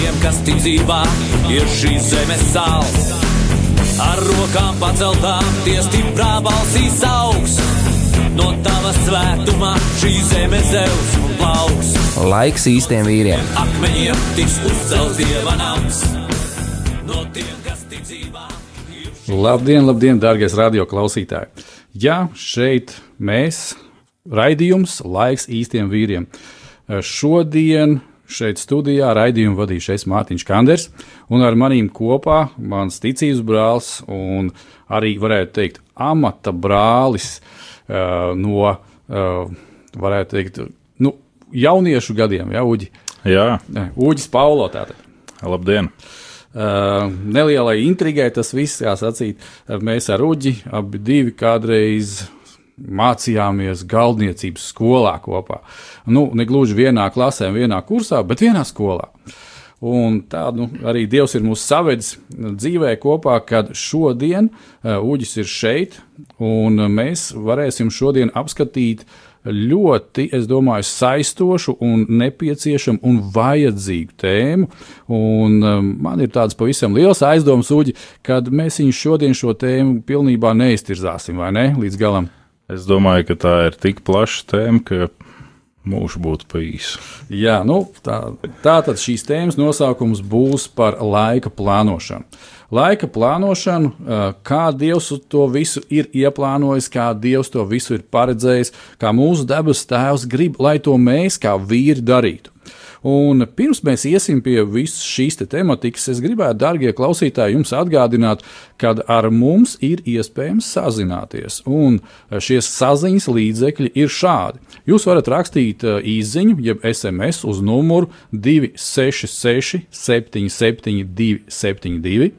tiem, kas tic dzīvā, ir šīs zemes sāls. Ar rokām paceltām, tie stiprā balsīs augs. No tava svētumā šī zeme zeus un plauks. Laiks īstiem vīriem. Akmeņiem tiks uzcelts dieva nams. No tiem, kas tic dzīvā, Labdien, labdien, dārgais radio klausītāji! Jā, šeit mēs, raidījums, laiks īstiem vīriem. Šodien šeit studijā raidījumu vadīšu es Mārtiņš Kanders, un ar manīm kopā mans ticības brālis un arī, varētu teikt, amata brālis uh, no, uh, varētu teikt, nu, jauniešu gadiem, ja, Uģi? Jā, Ne, Uģis Paulo tātad. labdien! Uh, nelielai intrigai tas viss, kā sacīt, uh, mēs ar Uģi abi divi kādreiz mācījāmies galdniecības skolā kopā. Nu, ne gluži vienā klasē, vienā kursā, bet vienā skolā. Un tā nu, arī Dievs ir mūs savedis dzīvē kopā, kad šodien uh, Uģis ir šeit, un mēs varēsim šodien apskatīt ļoti, es domāju, saistošu un nepieciešamu un vajadzīgu tēmu. Un, um, man ir tāds pavisam liels aizdoms, Uģi, kad mēs viņu šodien šo tēmu pilnībā neiztirzāsim, vai ne, līdz galam. Es domāju, ka tā ir tik plaša tēma, ka mūžs būtu pa īsu. Jā, nu, tā, tā tad šīs tēmas nosaukums būs par laika plānošanu. Laika plānošanu, kā Dievs to visu ir ieplānojis, kā Dievs to visu ir paredzējis, kā mūsu debes Tēvs grib, lai to mēs kā vīri darītu. Un pirms mēs iesim pie visas šīs te tematikas, es gribētu, darbie klausītāji, jums atgādināt, ka ar mums ir iespējams sazināties. Un šie saziņas līdzekļi ir šādi. Jūs varat rakstīt uh, īsiņu, jeb SMS uz numuru 266, 77, 272.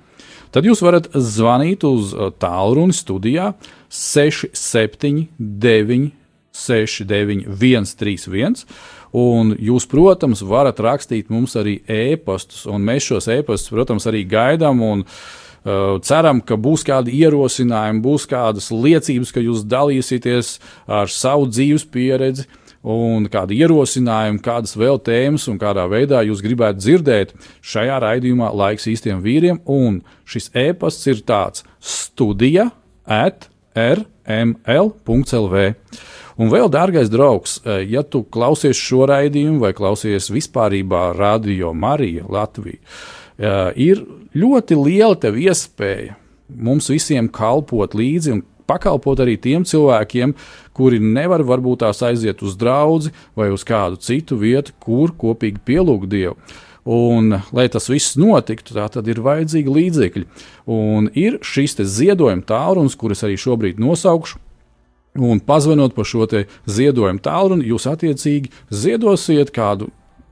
Tad jūs varat zvanīt uz uh, tālruni studijā 679, 69, 131. Un jūs, protams, varat rakstīt mums arī ēpastus, un mēs šos ēpastus, protams, arī gaidām. Un, uh, ceram, ka būs kādi ierosinājumi, būs kādas liecības, ka jūs dalīsieties ar savu dzīves pieredzi, un kādi ierosinājumi, kādas vēl tēmas un kādā veidā jūs gribētu dzirdēt šajā raidījumā laiks īstiem vīriem. Un šis ēpasts ir tāds studija at rml.lv. Un vēl, dārgais draugs, eh, ja tu klausies šo raidījumu vai klausies vispārībā Radio Marija Latvija, eh, ir ļoti liela tev iespēja mums visiem kalpot līdzi un pakalpot arī tiem cilvēkiem, kuri nevar varbūt tās aiziet uz draugu vai uz kādu citu vietu, kur kopīgi pielūgt Dievu. Un, lai tas viss notiktu, tā tad ir vajadzīgi līdzekļi. Un ir šis ziedojuma tālrunis, kurus arī šobrīd nosaukšu. Un pazvanot par šo ziedojumu tālruni, jūs attiecīgi ziedosiet kādu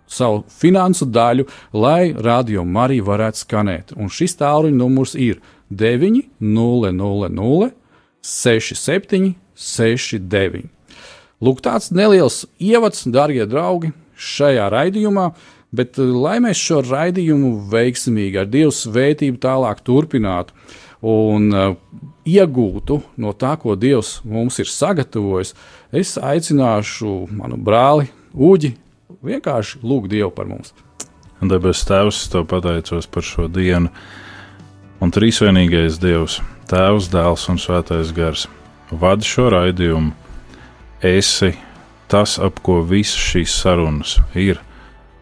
savu finansu daļu, lai radio Marija varētu skanēt. Un šis tālruņa numurs ir 900 67 69. Lūk, tāds neliels ievads, darbie draugi, šajā raidījumā. Bet, eh, lai mēs šo raidījumu veiksmīgi ar Dieva svētību tālāk turpinātu un uh, iegūtu no tā, ko Dievs mums ir sagatavojis, es aicināšu manu brāli Uģi vienkārši lūgt Dievu par mums. Debes Tēvs, es tev pateicos par šo dienu. Un trīsvienīgais Dievs, Tēvs, Dēls un Svētais Gars, vada šo raidījumu. Esi tas, ap ko visas šīs sarunas ir,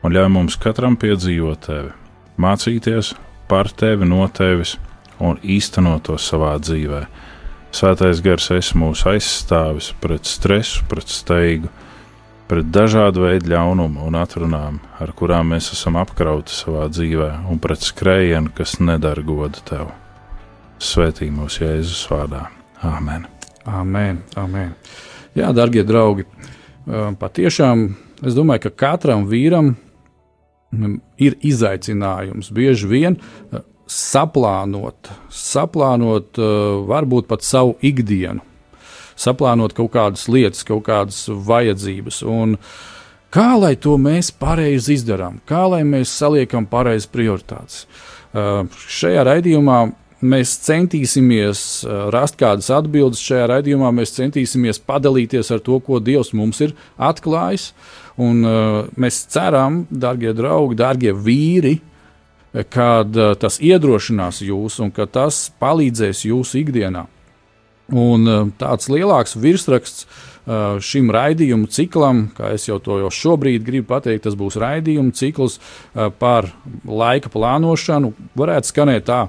un ļauj mums katram piedzīvot tevi, mācīties par tevi, no tevis un īstenot to savā dzīvē. Svētais gars es mūsu aizstāvis pret stresu, pret steigu, pret dažādu veidu ļaunumu un atrunām, ar kurām mēs esam apkrauti savā dzīvē, un pret skrējienu, kas nedara godu tev. Svētī mūsu Jēzus vārdā. Āmen! Amen, amen. Jā, darbie draugi, um, patiešām es domāju, ka katram vīram ir izaicinājums bieži vien saplānot, saplānot varbūt pat savu ikdienu, saplānot kaut kādas lietas, kaut kādas vajadzības. Un kā lai to mēs pareizi izdarām, kā lai mēs saliekam pareizi prioritātes. Uh, šajā raidījumā mēs centīsimies rast kādas atbildes šajā raidījumā, mēs centīsimies padalīties ar to, ko Dievs mums ir atklājis. Un, uh, mēs ceram, darbie draugi, darbie vīri, kad uh, tas iedrošinās jūs un ka tas palīdzēs jūsu ikdienā. Un uh, tāds lielāks virsraksts uh, šim raidījumu ciklam, kā jau to jau šobrīd gribu pateikt, tas būs raidījumu cikls uh, par laika plānošanu. Varētu skanēt tā,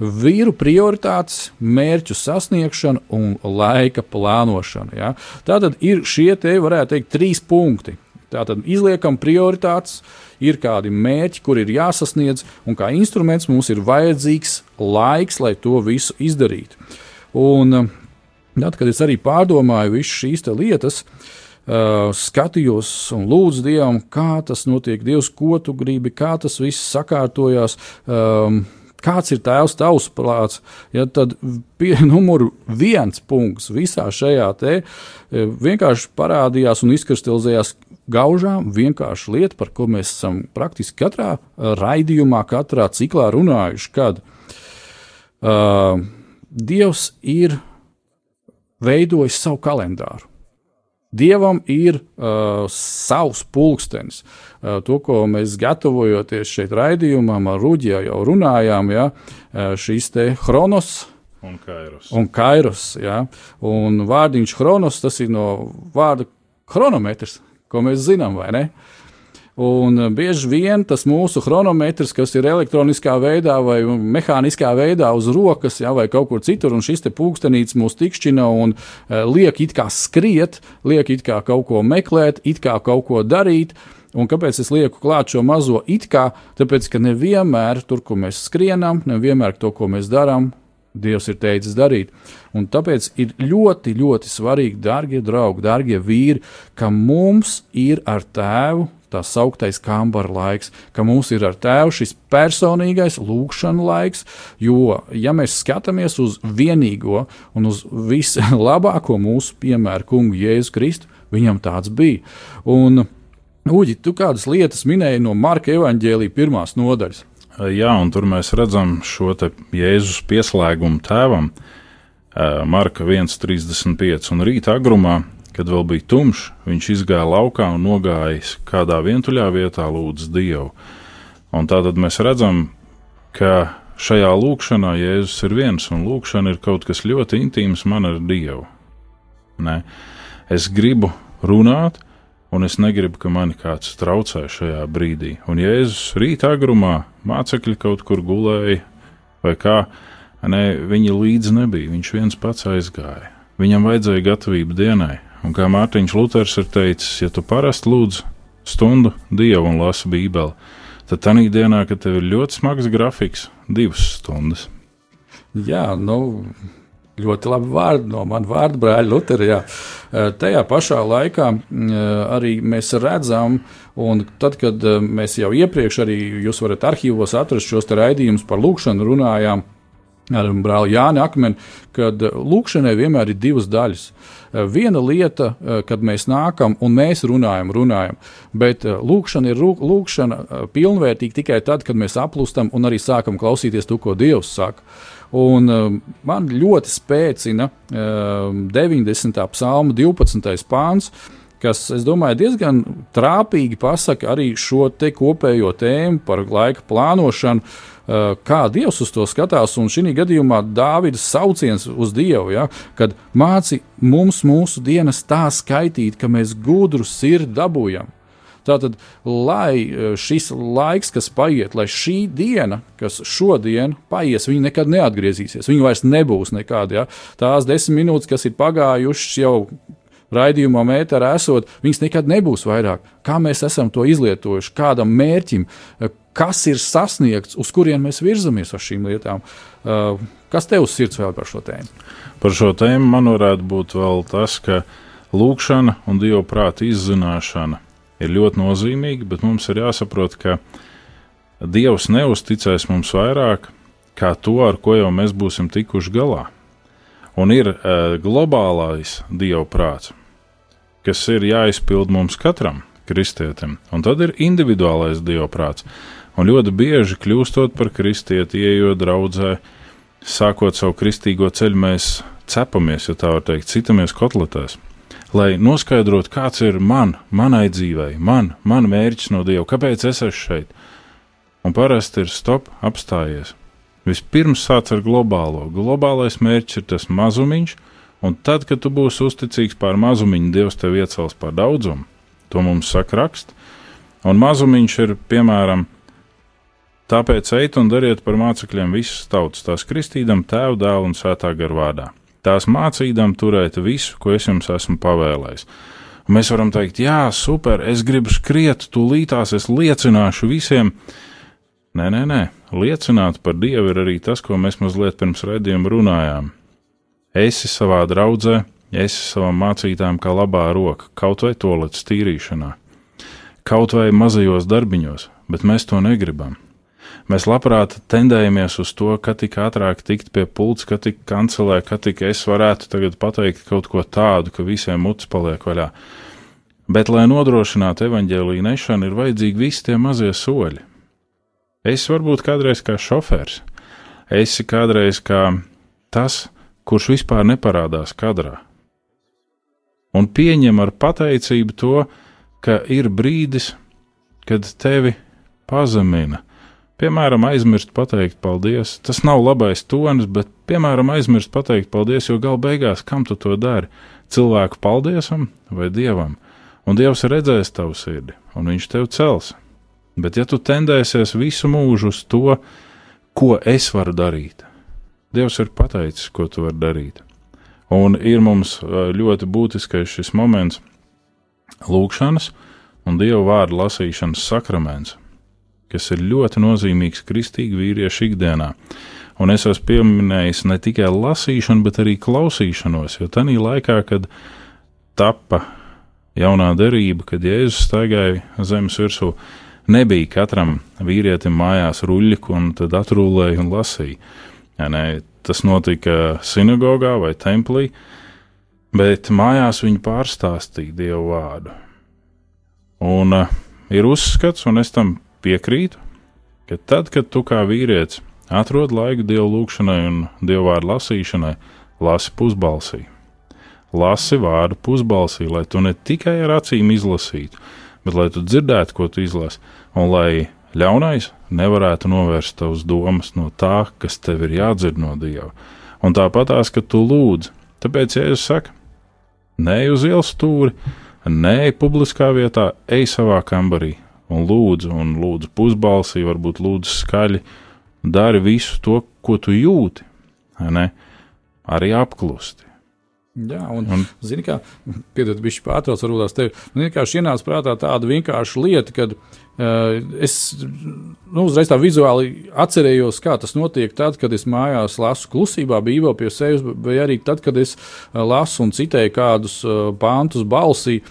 vīru prioritātes, mērķu sasniegšana un laika plānošana. Ja? Tātad ir šie te, varētu teikt, trīs punkti Tātad izliekam prioritātes, ir kādi mērķi, kur ir jāsasniedz, un kā instruments mums ir vajadzīgs laiks, lai to visu izdarītu. Un eh, tad, kad es arī pārdomāju visas šīs lietas, uh, skatījos un lūdzu Dievam, kā tas notiek, Dievs, ko tu gribi, kā tas viss sakārtojās. Um, kāds ir tēvs tavs prāts, ja tad pie numuru viens punkts visā šajā te vienkārši parādījās un izkristalizējās gaužām vienkārša lieta, par ko mēs esam praktiski katrā raidījumā, katrā ciklā runājuši, kad uh, Dievs ir veidojis savu kalendāru. Dievam ir uh, savs pulkstenis. Uh, to, ko mēs gatavojoties šeit raidījumam, ar Rūģiju jau runājām, ja, uh, šīs te chronos. Un kairos. Un kairos ja, un vārdiņš chronos, tas ir no vārda chronometrs, ko mēs zinām, vai ne? Un uh, bieži vien tas mūsu chronometrs, kas ir elektroniskā veidā vai mehāniskā veidā uz rokas, ja, vai kaut kur citur, un šis pulkstenīts mūs tikšķina un uh, liek it kā skriet, liek it kā kaut ko meklēt, it kā kaut ko darīt. Un kāpēc es lieku klāt šo mazo it kā? Tāpēc, ka nevienmēr tur, kur mēs skrienam, nevienmēr to, ko mēs darām, Dievs ir teicis darīt. Un tāpēc ir ļoti, ļoti svarīgi, darbie draugi, darbie vīri, ka mums ir ar tēvu tā sauktais kambara laiks, ka mums ir ar tēvu šis personīgais lūkšana laiks, jo, ja mēs skatāmies uz vienīgo un uz vislabāko mūsu piemēru, kungu Jēzu Kristu, viņam tāds bija. Un, Uģi, tu kādas lietas minēji no Marka evaņģēlīja pirmās nodaļas. Jā, un tur mēs redzam šo Jēzus pieslēgumu tēvam, Marka 1,35. Un rīta agrumā, kad vēl bija tumšs, viņš izgāja laukā un nogājis kādā vientuļā vietā lūdz Dievu. Un tātad mēs redzam, ka šajā lūkšanā Jēzus ir viens, un lūkšana ir kaut kas ļoti intīms man ar Dievu. Ne? Es gribu runāt, un es negribu, ka mani kāds traucē šajā brīdī. Un Jēzus rītā agrumā mācekļi kaut kur gulēja, vai kā, ne, viņa līdzi nebija, viņš viens pats aizgāja. Viņam vajadzēja gatavību dienai, un kā Mārtiņš Luters ir teicis, ja tu parasti lūdz stundu dievu un lasi bībeli, tad tajā dienā, kad tev ir ļoti smags grafiks, divas stundas. Jā, nu, Ļoti labi vārdi no manas vārdu brāļa Lutera. Jā. Tajā pašā laikā arī mēs redzam, un tad, kad mēs jau iepriekš arī jūs varat arhīvos atrast šos raidījumus par lūkšanu, runājām ar brāli Jāni Akmeni, kad lūkšanai vienmēr ir divas daļas. Viena lieta, kad mēs nākam un mēs runājam, runājam, bet lūkšana ir lūkšana pilnvērtīga tikai tad, kad mēs aplustam un arī sākam klausīties to, ko Dievs saka. Un, man ļoti spēcina uh, 90. psalma 12. pāns, kas, es domāju, diezgan trāpīgi pasaka arī šo te kopējo tēmu par laika plānošanu, uh, kā Dievs uz to skatās. Un šī gadījumā Dāvidas sauciens uz Dievu, ja, kad māci mums mūsu dienas tā skaitīt, ka mēs gudru sirdi dabūjam. Tātad, lai e, šis laiks, kas paiet, lai šī diena, kas šodien paies, viņa nekad neatgriezīsies. Viņa vairs nebūs nekāda. Ja? Tās desmit minūtes, kas ir pagājušas jau raidījumā, mētā esot, viņas nekad nebūs vairāk. Kā mēs esam to izlietojuši, kādam mērķim, e, kas ir sasniegts, uz kurien mēs virzamies ar šīm lietām. E, kas tev uz sirds vēl par šo tēmu? Par šo tēmu man varētu būt vēl tas, ka lūkšana un dieva prāta izzināšana ir ļoti nozīmīga, bet mums ir jāsaprot, ka Dievs neusticēs mums vairāk kā to, ar ko jau mēs būsim tikuši galā. Un ir uh, globālais Dieva prāts, kas ir jāizpild mums katram kristietim, un tad ir individuālais Dieva prāts. Un ļoti bieži kļūstot par kristieti, ieejot draudzē, sākot savu kristīgo ceļu, mēs cepamies, ja tā var teikt, citamies kotletēs lai noskaidrotu, kāds ir man, manai dzīvei, man, man mērķis no Dieva, kāpēc es esmu šeit. Un parasti ir stop, apstājies. Vispirms sāc ar globālo. Globālais mērķis ir tas mazumiņš, un tad, kad tu būsi uzticīgs pār mazumiņu, Dievs tev iecels par daudzumu. To mums saka raksts. Un mazumiņš ir piemēram. Tāpēc ejiet un dariet par mācekļiem visas tautas, tās kristīdam, tēvu, dēlu un svētā garu vārdā tās mācīdam turēt visu, ko es jums esmu pavēlējis. Un mēs varam teikt, jā, super, es gribu skriet, tūlītās es liecināšu visiem. Nē, nē, nē, liecināt par Dievu ir arī tas, ko mēs mazliet pirms redzējuma runājām. Esi savā draudzē, esi savam mācītājam kā labā roka, kaut vai toplets tīrīšanā, kaut vai mazajos darbiņos, bet mēs to negribam. Mēs labprāt tendējamies uz to, ka tik ātrāk tikt pie pults, ka tik kancelē, ka tik es varētu tagad pateikt kaut ko tādu, ka visiem mutes paliek vaļā. Bet, lai nodrošinātu evaņģēlīju nešanu, ir vajadzīgi visi tie mazie soļi. Es varbūt kādreiz kā šofērs, esi kādreiz kā tas, kurš vispār neparādās kadrā. Un pieņem ar pateicību to, ka ir brīdis, kad tevi pazemina, Piemēram, aizmirst pateikt paldies. Tas nav labais tonis, bet, piemēram, aizmirst pateikt paldies, jo gal beigās kam tu to dari? Cilvēku paldiesam vai dievam? Un dievs redzēs tavu sirdi, un viņš tev cels. Bet, ja tu tendēsies visu mūžu uz to, ko es varu darīt, Dievs ir pateicis, ko tu vari darīt. Un ir mums ļoti būtiskais šis moments, lūkšanas un Dieva vārdu lasīšanas sakraments kas ir ļoti nozīmīgs kristīgu vīriešu ikdienā. Un es esmu pieminējis ne tikai lasīšanu, bet arī klausīšanos, jo tajā laikā, kad tappa jaunā derība, kad Jēzus staigāja zemes virsū, nebija katram vīrietim mājās ruļļiku un tad atrūlēja un lasīja. Ja ne, tas notika sinagogā vai templī, bet mājās viņi pārstāstīja Dievu vārdu. Un uh, ir uzskats, un es tam piekrītu, ka tad, kad tu kā vīrietis atrod laiku dievu lūgšanai un dievu vārdu lasīšanai, lasi pusbalsī. Lasi vārdu pusbalsī, lai tu ne tikai ar acīm izlasītu, bet lai tu dzirdētu, ko tu izlasi, un lai ļaunais nevarētu novērst tavas domas no tā, kas tev ir jādzird no Dieva. Un tāpat tās, ka tu lūdz, tāpēc Jēzus saka, nē uz ielas stūri, nē publiskā vietā, ej savā kambarī, un lūdzu, un lūdzu pusbalsī, varbūt lūdzu skaļi, dari visu to, ko tu jūti, ne? arī apklusti. Jā, un, un zini, kā, piedod, viņš pārtrauc, varbūt tās tevi. Man vienkārši ienāca prātā tāda vienkārša lieta, kad uh, es, nu, uzreiz tā vizuāli atcerējos, kā tas notiek tad, kad es mājās lasu klusībā, bībeli pie sevis, vai arī tad, kad es uh, lasu un citēju kādus uh, pāntus balsī,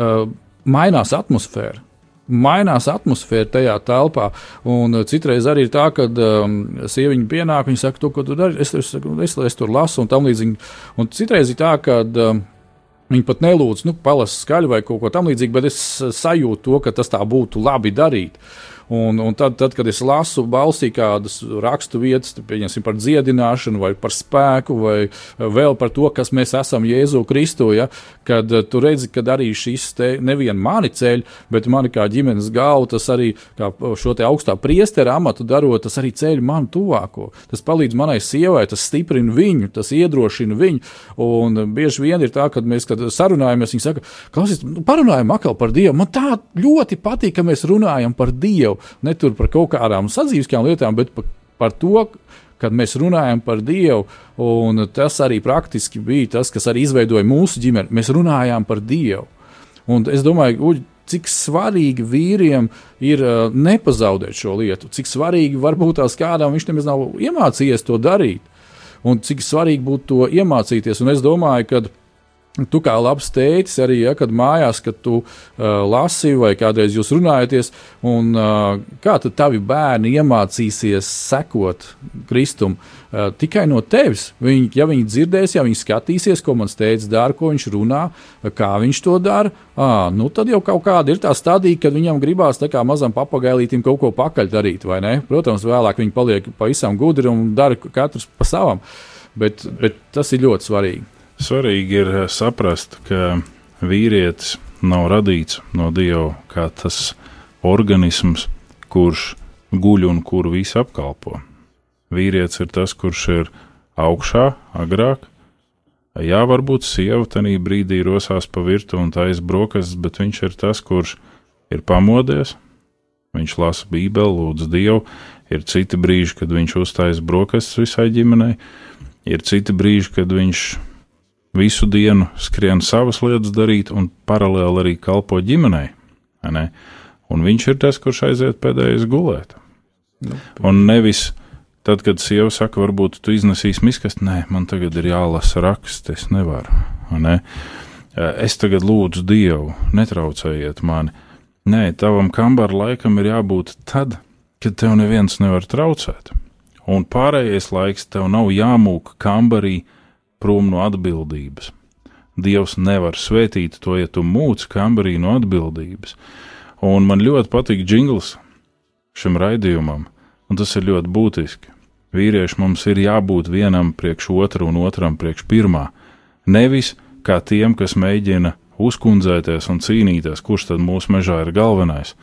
uh, mainās atmosfēra mainās atmosfēra tajā telpā. Un uh, citreiz arī ir tā, ka um, sieviete pienāk, viņa saka, to, ko tu dari, es, es, es, es tur lasu un tam līdzīgi. Un citreiz ir tā, ka um, viņi pat nelūdz, nu, palas skaļi vai kaut ko tamlīdzīgu, bet es sajūtu to, ka tas tā būtu labi darīt. Uh, Un, un tad, tad, kad es lasu balsī kādas rakstu vietas, pieņemsim par dziedināšanu, vai par spēku, vai vēl par to, kas mēs esam Jēzu Kristu, ja, kad uh, tu redzi, ka arī šis nevien mani ceļ, bet mani kā ģimenes galva, tas arī šo te augstā priestera amatu darot, tas arī ceļ manu tuvāko. Tas palīdz manai sievai, tas stiprina viņu, tas iedrošina viņu. Un bieži vien ir tā, kad mēs kad sarunājamies, viņi saka, klausies, nu, parunājam atkal par Dievu. Man tā ļoti patīk, ka mēs runājam par Dievu ne tur par kaut kādām sadzīviskām lietām, bet par, par to, kad mēs runājam par Dievu, un tas arī praktiski bija tas, kas arī izveidoja mūsu ģimeni. Mēs runājām par Dievu. Un es domāju, uģi, cik svarīgi vīriem ir uh, nepazaudēt šo lietu, cik svarīgi varbūt tās kādam viņš nemaz nav iemācījies to darīt, un cik svarīgi būtu to iemācīties. Un es domāju, ka Tu kā labs tētis arī, ja, kad mājās, kad tu uh, lasi vai kādreiz jūs runājaties, un uh, kā tad tavi bērni iemācīsies sekot Kristum uh, tikai no tevis. Viņi, ja viņi dzirdēs, ja viņi skatīsies, ko mans tēvs dara, ko viņš runā, kā viņš to dara, à, nu tad jau kaut kāda ir tā stadija, kad viņam gribās tā kā mazam papagailītim kaut ko pakaļ darīt, vai ne? Protams, vēlāk viņi paliek pavisam gudri un dara katrs pa savam, bet, bet tas ir ļoti svarīgi. Svarīgi ir eh, saprast, ka vīrietis nav radīts no Dieva kā tas organisms, kurš guļ un kuru visu apkalpo. Vīrietis ir tas, kurš ir augšā, agrāk. Jā, varbūt sieva tajā brīdī rosās pa virtuvi un taisa brokastis, bet viņš ir tas, kurš ir pamodies. Viņš lasa Bībeli, lūdz Dievu. Ir citi brīži, kad viņš uztaisa brokastis visai ģimenei, ir citi brīži, kad viņš visu dienu skrien savas lietas darīt un paralēli arī kalpo ģimenei. Ne? Un viņš ir tas, kurš aiziet pēdējais gulēt. Nu, un nevis tad, kad sieva saka, varbūt tu iznesīsi miskast, nē, man tagad ir jālasa raksts, es nevaru. Ne? Es tagad lūdzu Dievu, netraucējiet mani. Nē, tavam kambaram laikam ir jābūt tad, kad tev neviens nevar traucēt. Un pārējais laiks tev nav jāmūk kambarī, prom no atbildības. Dievs nevar svētīt to, ja tu mūc kambarī no atbildības. Un man ļoti patīk jingls šim raidījumam, un tas ir ļoti būtiski. Vīrieši mums ir jābūt vienam priekš otra un otram priekš pirmā. Nevis kā tiem, kas mēģina uzkundzēties un cīnīties, kurš tad mūsu mežā ir galvenais.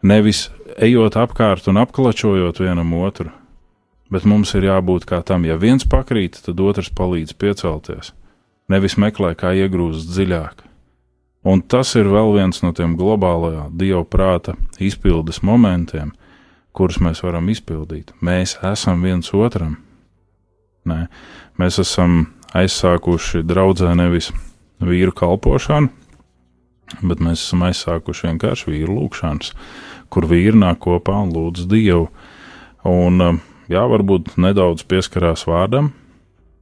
Nevis ejot apkārt un apklačojot vienam otru, bet mums ir jābūt kā tam, ja viens pakrīt, tad otrs palīdz piecelties, nevis meklē, kā iegrūst dziļāk. Un tas ir vēl viens no tiem globālajā dieva prāta izpildes momentiem, kurus mēs varam izpildīt. Mēs esam viens otram. Nē, mēs esam aizsākuši draudzē nevis vīru kalpošanu, bet mēs esam aizsākuši vienkārši vīru lūgšanas, kur vīri nāk kopā un lūdz Dievu. Un uh, jā, varbūt nedaudz pieskarās vārdam,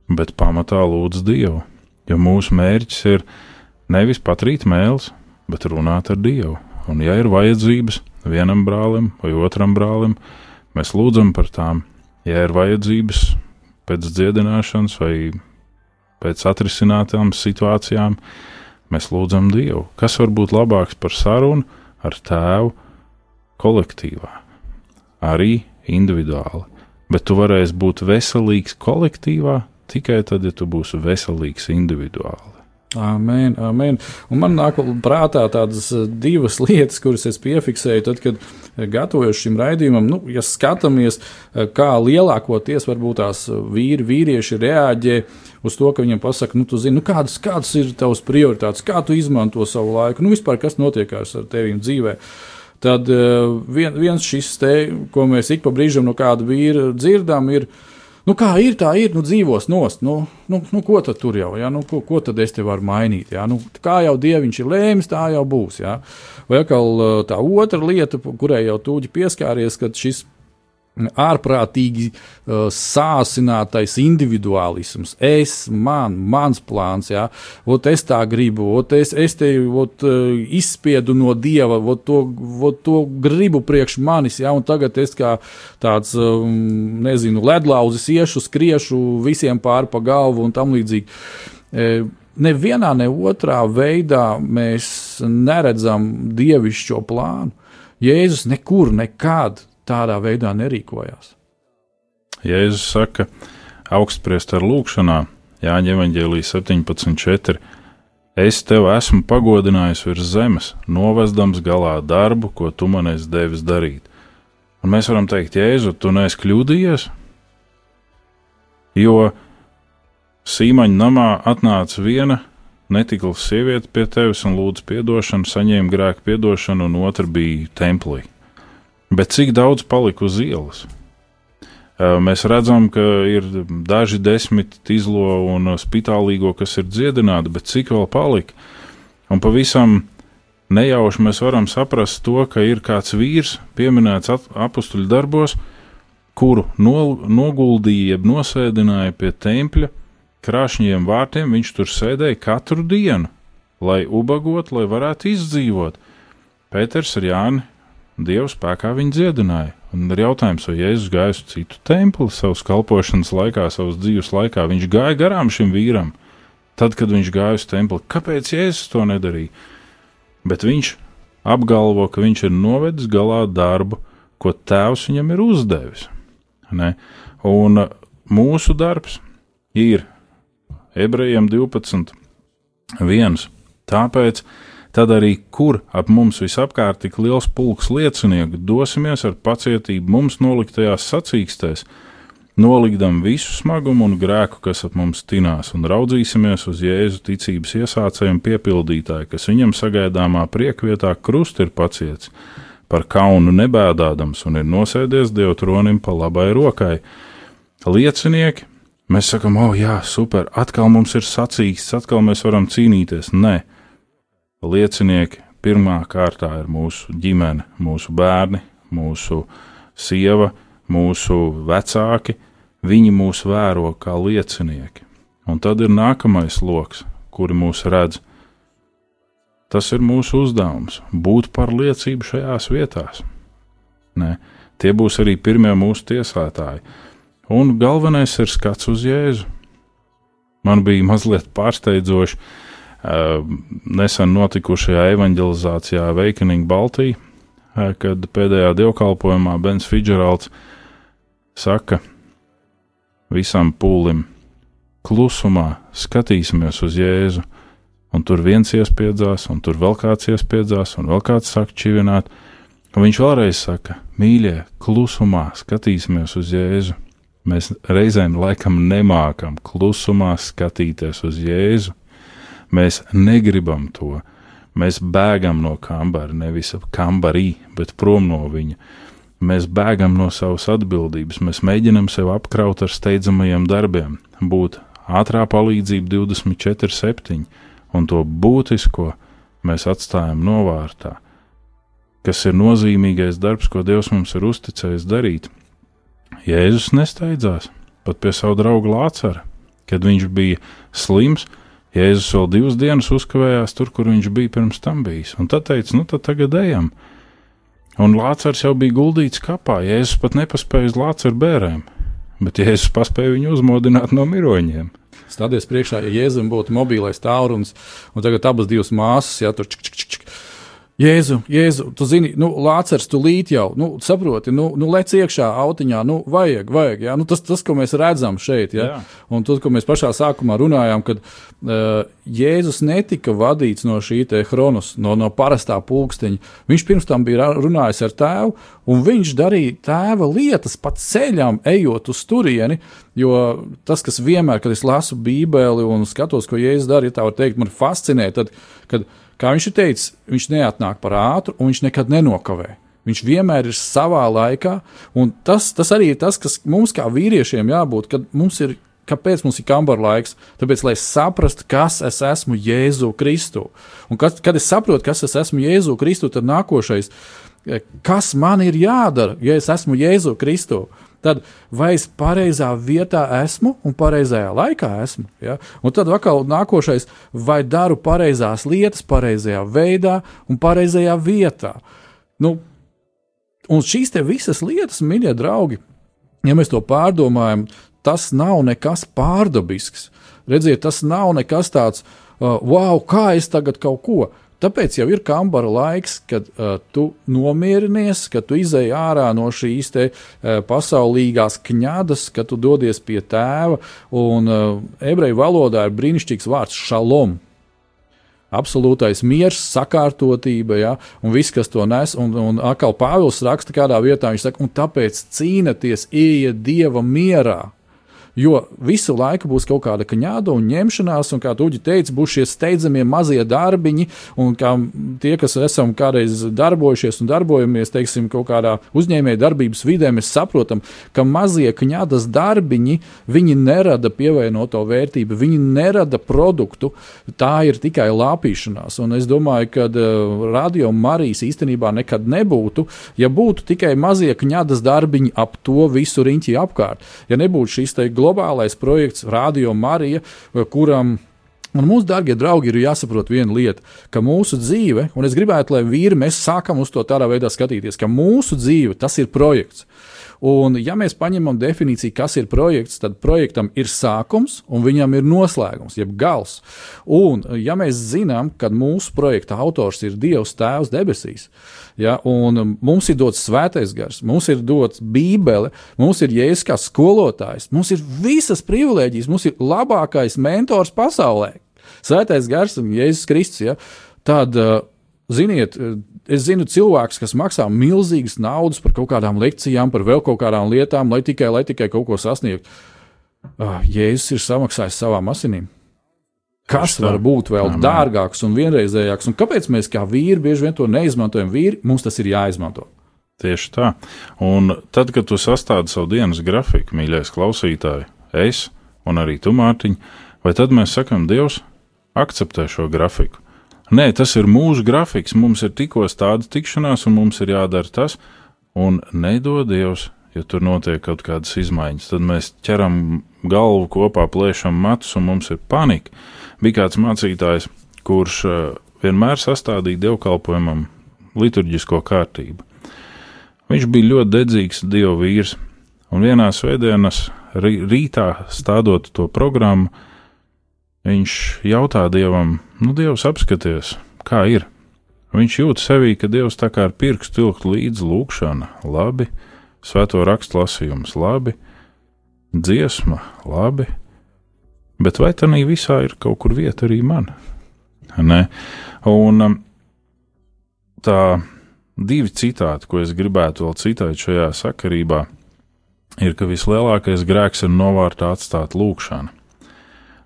bet pamatā lūdz Dievu. Jo mūsu mērķis ir nevis patrīt mēls, bet runāt ar Dievu. Un, ja ir vajadzības vienam brālim vai otram brālim, mēs lūdzam par tām. Ja ir vajadzības pēc dziedināšanas vai pēc atrisinātām situācijām, mēs lūdzam Dievu. Kas var būt labāks par sarunu ar tēvu kolektīvā, arī individuāli bet tu varēsi būt veselīgs kolektīvā tikai tad, ja tu būsi veselīgs individuāli. Amen, amen. Un man nāk prātā tādas eh, divas lietas, kuras es piefiksēju, tad, kad eh, gatavojos šim raidījumam. Nu, ja skatāmies, eh, kā lielākoties varbūt tās vīri, vīrieši reaģē uz to, ka viņiem pasaka, nu, zini, nu, kādas, kādas ir tavas prioritātes, kā tu izmanto savu laiku, nu, vispār kas notiekās ar tevi dzīvēm tad uh, vien, viens šis te, ko mēs ik pa brīžam no kāda vīra dzirdam, ir. Nu, kā ir, tā ir, nu, dzīvos nost. Nu, nu, nu, ko tad tur jau, ja? nu, ko, ko tad es te varu mainīt? Ja? Nu, kā jau dieviņš ir lēmis, tā jau būs. Ja? Vai atkal eh, tā otra lieta, kurai jau tūģi pieskāries, kad šis ārprātīgi uh, sāsinātais individuālisms. Es, man, mans plāns, jā, ot es tā gribu, ot es, es te ot, uh, izspiedu no dieva, ot to, ot to gribu priekš manis, jā, un tagad es kā tāds, um, nezinu, ledlauzis iešu, skriešu visiem pāri pa galvu un tam līdzīgi. E, nevienā, ne otrā veidā mēs neredzam dievišķo plānu. Jēzus nekur, nekad tādā veidā nerīkojās. Jēzus saka, augstpriest ar lūgšanā, Jāņa Evanģēlī 17.4. Es tev esmu pagodinājis virs zemes, novesdams galā darbu, ko tu man esi devis darīt. Un mēs varam teikt, Jēzu, tu neesi kļūdījies? Jo Sīmaņa namā atnāca viena netikla sieviete pie tevis un lūdza atdošanu, saņēma grēku atdošanu, un otra bija templī. Bet cik daudz palika uz ielas? Mēs redzam, ka ir daži desmit izlo un spitālīgo, kas ir dziedināti, bet cik vēl palika? Un pavisam nejauši mēs varam saprast to, ka ir kāds vīrs, pieminēts apakstuļu darbos, kuru no, noguldīja, jeb nosēdināja pie tempļa, krāšņiem vārtiem viņš tur sēdēja katru dienu, lai ubagot, lai varētu izdzīvot. Pēters ar Jāni Dieva spēkā viņu dziedināja. Un ir jautājums, vai Jēzus gāja uz citu templi savas kalpošanas laikā, savas dzīves laikā. Viņš gāja garām šim vīram, tad, kad viņš gāja uz templi. Kāpēc Jēzus to nedarīja? Bet viņš apgalvo, ka viņš ir novedis galā darbu, ko Tēvs viņam ir uzdevis. Ne? Un mūsu darbs ir ebrejiem 12. viens. Tāpēc tad arī kur ap mums visapkārt tik liels pulks liecinieku dosimies ar pacietību mums noliktajās sacīkstēs, nolikdam visu smagumu un grēku, kas ap mums tinās, un raudzīsimies uz Jēzu ticības iesācēju un piepildītāju, kas viņam sagaidāmā priekvietā krust ir paciets, par kaunu nebēdādams un ir nosēdies Dievu tronim pa labai rokai. Liecinieki, mēs sakam, o, oh, jā, super, atkal mums ir sacīksts, atkal mēs varam cīnīties. Nē, liecinieki pirmā kārtā ir mūsu ģimene, mūsu bērni, mūsu sieva, mūsu vecāki. Viņi mūs vēro kā liecinieki. Un tad ir nākamais lokus, kuri mūs redz. Tas ir mūsu uzdevums - būt par liecību šajās vietās. Nē, tie būs arī pirmie mūsu tiesātāji. Un galvenais ir skats uz Jēzu. Man bija mazliet pārsteidzoši, nesen notikušajā evanģelizācijā Awakening Baltijā, kad pēdējā dievkalpojumā Bens Fidžeralds saka visam pūlim, klusumā skatīsimies uz Jēzu, un tur viens iespiedzās, un tur vēl kāds iespiedzās, un vēl kāds saka čivināt, un viņš vēlreiz saka, mīļie, klusumā skatīsimies uz Jēzu. Mēs reizēm laikam nemākam klusumā skatīties uz Jēzu, Mēs negribam to. Mēs bēgam no kambara, nevis kambarī, bet prom no viņa. Mēs bēgam no savas atbildības, mēs mēģinam sev apkraut ar steidzamajiem darbiem, būt ātrā palīdzība 24-7, un to būtisko mēs atstājam novārtā, kas ir nozīmīgais darbs, ko Dievs mums ir uzticējis darīt. Jēzus nesteidzās pat pie savu draugu Lācara, kad viņš bija slims, Jēzus vēl divas dienas uzkavējās tur, kur viņš bija pirms tam bijis. Un tad teica, nu tad tagad ejam. Un Lācars jau bija guldīts kapā. Jēzus pat nepaspēja uz Lācaru bērēm, bet Jēzus paspēja viņu uzmodināt no miroņiem. Stāties priekšā, ja Jēzum būtu mobilais tālrunis, un tagad abas divas māsas, ja tur čik, čik, čik, Jēzu, Jēzu, tu zini, nu, Lācars, tu līt jau, nu, saproti, nu, nu lec iekšā autiņā, nu, vajag, vajag, jā, nu, tas, tas, ko mēs redzam šeit, jā, jā. un tas, ko mēs pašā sākumā runājām, kad uh, Jēzus netika vadīts no šī te chronos, no, no parastā pulksteņa, viņš pirms tam bija runājis ar tēvu, un viņš darīja tēva lietas pa ceļam, ejot uz turieni, jo tas, kas vienmēr, kad es lasu bībeli un skatos, ko Jēzus dara, ja tā var teikt, man fascinē, tad, kad, Kā viņš ir teicis, viņš neatnāk par ātru un viņš nekad nenokavē. Viņš vienmēr ir savā laikā, un tas, tas arī ir tas, kas mums kā vīriešiem jābūt, kad mums ir kāpēc mums ir kambara laiks? Tāpēc, lai saprastu, kas es esmu Jēzu Kristu. Un kad, kad es saprotu, kas es esmu Jēzu Kristu, tad nākošais, kas man ir jādara, ja es esmu Jēzu Kristu? Tad vai es pareizā vietā esmu un pareizajā laikā esmu. Ja? Un tad atkal nākošais, vai daru pareizās lietas, pareizajā veidā un pareizajā vietā. Nu, un šīs visas lietas, mīļie draugi, ja mēs to pārdomājam, tas nav nekas pārdabisks. Redziet, tas nav nekas tāds, uh, wow, kā es tagad kaut ko Tāpēc jau ir kambara laiks, kad uh, tu nomierinies, kad tu izēj ārā no šīs te, uh, pasaulīgās kņadas, kad tu dodies pie tēva. Un uh, ebreju valodā ir brīnišķīgs vārds šalom. Absolūtais miers, sakārtotība, ja, un viss, kas to nes. Un, un atkal Pāvils raksta kādā vietā, viņš saka, un tāpēc cīnieties, ieiet dieva mierā. Jo visu laiku būs kaut kāda kaņāda un ņemšanās, un kā Tuģi teica, būs šie steidzamie mazie darbiņi, un kā tie, kas esam kādreiz darbojušies un darbojamies, teiksim, kaut kādā uzņēmēja darbības vidē, mēs saprotam, ka mazie kaņādas darbiņi, viņi nerada pievienoto vērtību, viņi nerada produktu, tā ir tikai lāpīšanās. Un es domāju, ka uh, radio Marijas īstenībā nekad nebūtu, ja būtu tikai mazie kaņādas darbiņi ap to visu riņķi apkārt. Ja nebūtu šīs te globālās globālais projekts Radio Marija, kuram Un mūsu darbie draugi ir jāsaprot viena lieta, ka mūsu dzīve, un es gribētu, lai vīri mēs sākam uz to tādā veidā skatīties, ka mūsu dzīve tas ir projekts. Un, ja mēs paņemam definīciju, kas ir projekts, tad projektam ir sākums un viņam ir noslēgums, jeb gals. Un, ja mēs zinām, ka mūsu projekta autors ir Dievs Tēvs debesīs, ja, un mums ir dots svētais gars, mums ir dots Bībele, mums ir jēzus kā skolotājs, mums ir visas privilēģijas, mums ir labākais mentors pasaulē. Svētais gars un Jēzus Kristus. Ja, tad, ziniet, Es zinu cilvēkus, kas maksā milzīgas naudas par kaut kādām lekcijām, par vēl kaut kādām lietām, lai tikai, lai tikai kaut ko sasniegtu. Uh, Jēzus ir samaksājis savām asinīm. Kas var būt vēl Amen. dārgāks un vienreizējāks? Un kāpēc mēs kā vīri bieži vien to neizmantojam? Vīri, mums tas ir jāizmanto. Tieši tā. Un tad, kad tu sastādi savu dienas grafiku, mīļais klausītāj, es un arī tu, Mārtiņ, vai tad mēs sakam, Dievs, akceptē šo grafiku? Nē, tas ir mūsu grafiks, mums ir tikko tāda tikšanās, un mums ir jādara tas, un nedod Dievs, ja tur notiek kaut kādas izmaiņas, tad mēs ķeram galvu kopā, plēšam matus, un mums ir panika. Bija kāds mācītājs, kurš eh, vienmēr sastādīja dievkalpojumam liturģisko kārtību. Viņš bija ļoti dedzīgs dievu vīrs, un vienā svētdienas rītā stādot to programmu, Viņš jautā Dievam, nu, Dievs, apskaties, kā ir. Viņš jūt sevī, ka Dievs tā kā ar pirkstu vilkt līdzi lūkšana, labi, svēto rakstu lasījums, labi, dziesma, labi, bet vai tā visā ir kaut kur vieta arī man? Ne? Un um, tā divi citāti, ko es gribētu vēl citēt šajā sakarībā, ir, ka vislielākais grēks ir novārtā atstāt lūkšanu.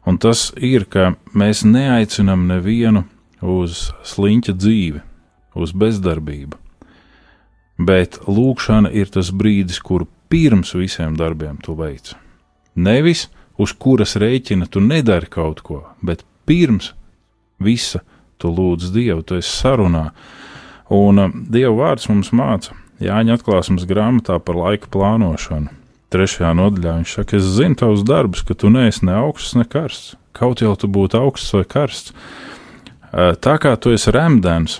Un tas ir, ka mēs neaicinām nevienu uz sliņķa dzīvi, uz bezdarbību. Bet lūkšana ir tas brīdis, kur pirms visiem darbiem tu veic. Nevis uz kuras rēķina tu nedari kaut ko, bet pirms visa tu lūdz Dievu, tu esi sarunā. Un um, Dieva vārds mums māca Jāņa atklāsmes grāmatā par laika plānošanu trešajā nodaļā viņš saka, es zinu tavus darbus, ka tu neesi ne augsts, ne karsts. Kaut jau tu būtu augsts vai karsts. Tā kā tu esi remdens,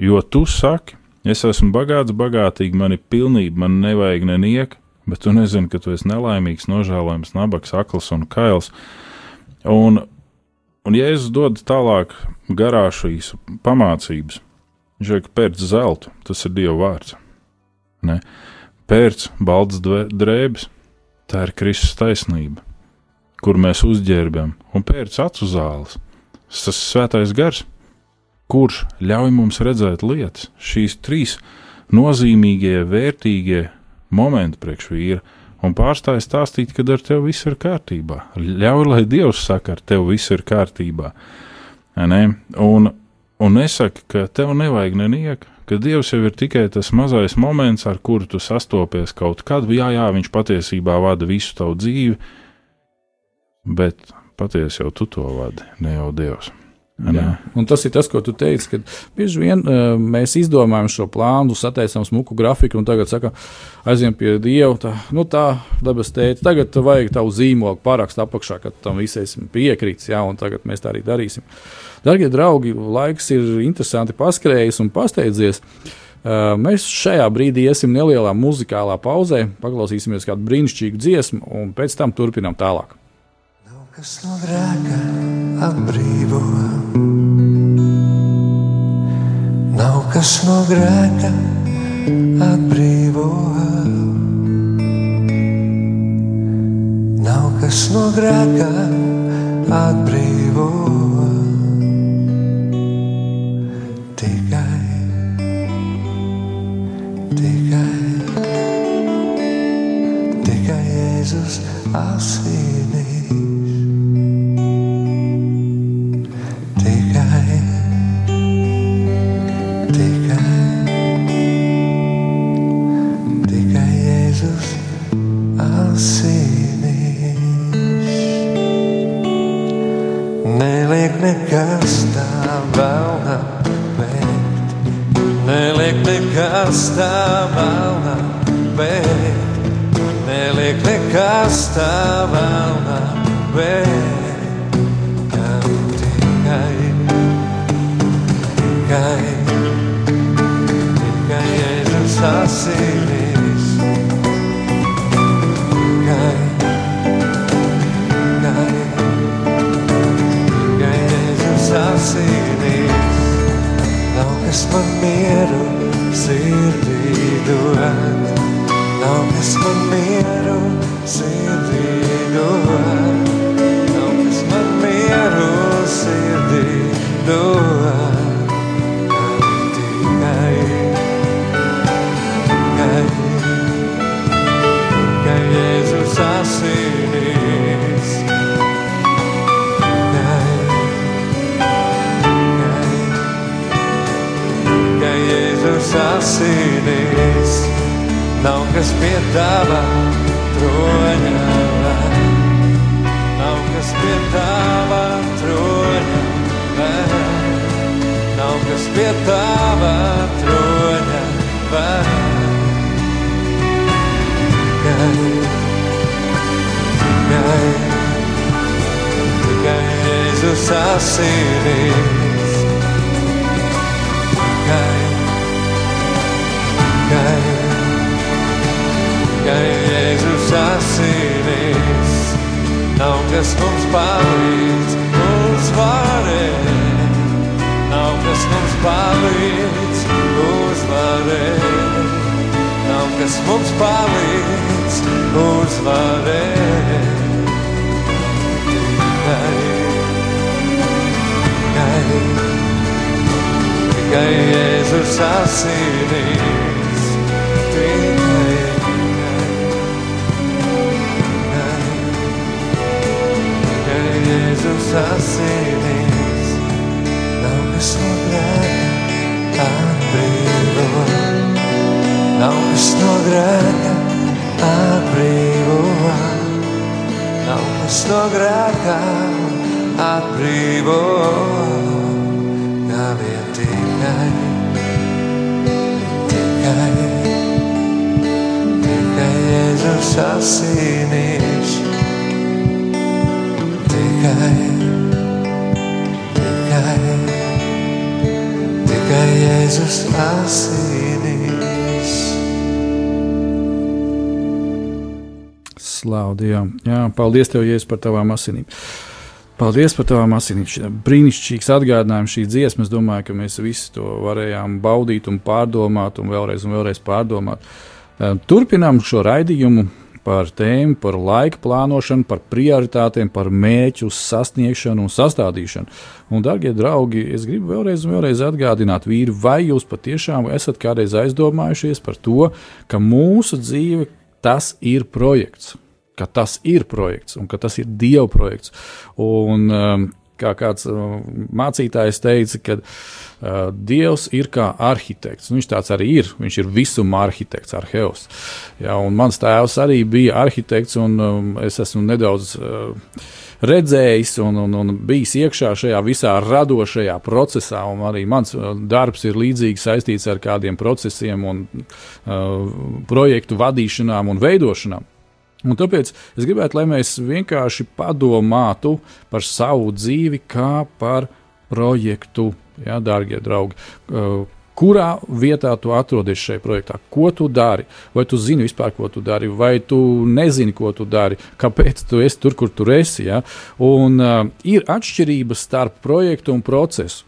jo tu saki, es esmu bagāts, bagātīgi, man ir pilnība, man nevajag neniek, bet tu nezini, ka tu esi nelaimīgs, nožēlojams, nabaks, akls un kails. Un, un ja es dodu tālāk garā šīs pamācības, viņš saka, pēc zelta, tas ir Dieva vārds. Ne? Pērts, balts drēbes, tā ir Kristus taisnība, kur mēs uzģērbjam, un pērts acu zāles, tas ir svētais gars, kurš ļauj mums redzēt lietas, šīs trīs nozīmīgie, vērtīgie momenti priekš vīra, un pārstāj stāstīt, ka ar tevi viss ir kārtībā. Ļauj, lai Dievs saka, ar tevi viss ir kārtībā. Ne? Un, un nesaka, ka tev nevajag nenieka, ka Dievs jau ir tikai tas mazais moments, ar kuru tu sastopies kaut kad. Jā, jā, viņš patiesībā vada visu tavu dzīvi, bet patiesi jau tu to vadi, ne jau Dievs. Un tas ir tas, ko tu teici, ka bieži vien uh, mēs izdomājam šo plānu, sataisām smuku grafiku un tagad sakām, aizjām pie Dieva. Tā, nu tā, dabas tēta, tagad vajag tavu zīmogu parakstu apakšā, kad tam visiem piekrīts, jā, un tagad mēs tā arī darīsim. Darbie draugi, laiks ir interesanti paskrējis un pasteidzies. Mēs šajā brīdī iesim nelielā muzikālā pauzē, paklausīsimies kādu brīnišķīgu dziesmu, un pēc tam turpinām tālāk kas no grēka atbrīvo. Nav kas no grēka atbrīvo. Nav kas no grēka atbrīvo. Tikai Jēzus asinīs. nekas tā vēlna veikt. Neliek nekas tā vēlna veikt. Neliek nekas nekas tā vēl nav, bet tikai, tikai, tikai Jēzus asinīs. Tikai, tikai, tikai Jēzus asinīs. Nav kas man mieru sirdī dod. Nav kas man mieru sirdī dod. Nav Nav kas no grēka atbrīvo. Nav kas no grēka atbrīvo. Kā vien tikai, tikai, tikai Jēzus asinīs. Tikai, tikai, tikai Jēzus asinīs. Slavu Dievam. Jā, paldies Tev, Jēzus, par Tavām asinīm. Paldies par tavām asinīm. Brīnišķīgs atgādinājums, šī dziesma. Es domāju, ka mēs visi to varējām baudīt un pārdomāt, un vēlreiz, un vēlreiz pārdomāt. Turpinām šo raidījumu par tēmu, par laika plānošanu, par prioritātēm, par mērķu sasniegšanu un sastādīšanu. Un, darbie draugi, es gribu vēlreiz, vēlreiz atgādināt, vīri, vai jūs patiešām esat kādreiz aizdomājušies par to, ka mūsu dzīve tas ir projekts ka tas ir projekts un ka tas ir Dieva projekts. Un, um, kā kāds uh, mācītājs teica, ka uh, Dievs ir kā arhitekts. Nu, viņš tāds arī ir. Viņš ir visuma arhitekts, arheos. Ja, mans tēvs arī bija arhitekts, un um, es esmu nedaudz. Uh, redzējis un, un, un bijis iekšā šajā visā radošajā procesā. Arī mans uh, darbs ir līdzīgi saistīts ar kādiem procesiem, un uh, projektu vadīšanām un veidošanām. Un tāpēc es gribētu, lai mēs vienkārši padomātu par savu dzīvi kā par projektu, ja, darbie draugi. Uh, kurā vietā tu atrodies šajā projektā, ko tu dari, vai tu zini vispār, ko tu dari, vai tu nezini, ko tu dari, kāpēc tu esi tur, kur tu esi. Ja? Un, uh, ir atšķirības starp projektu un procesu.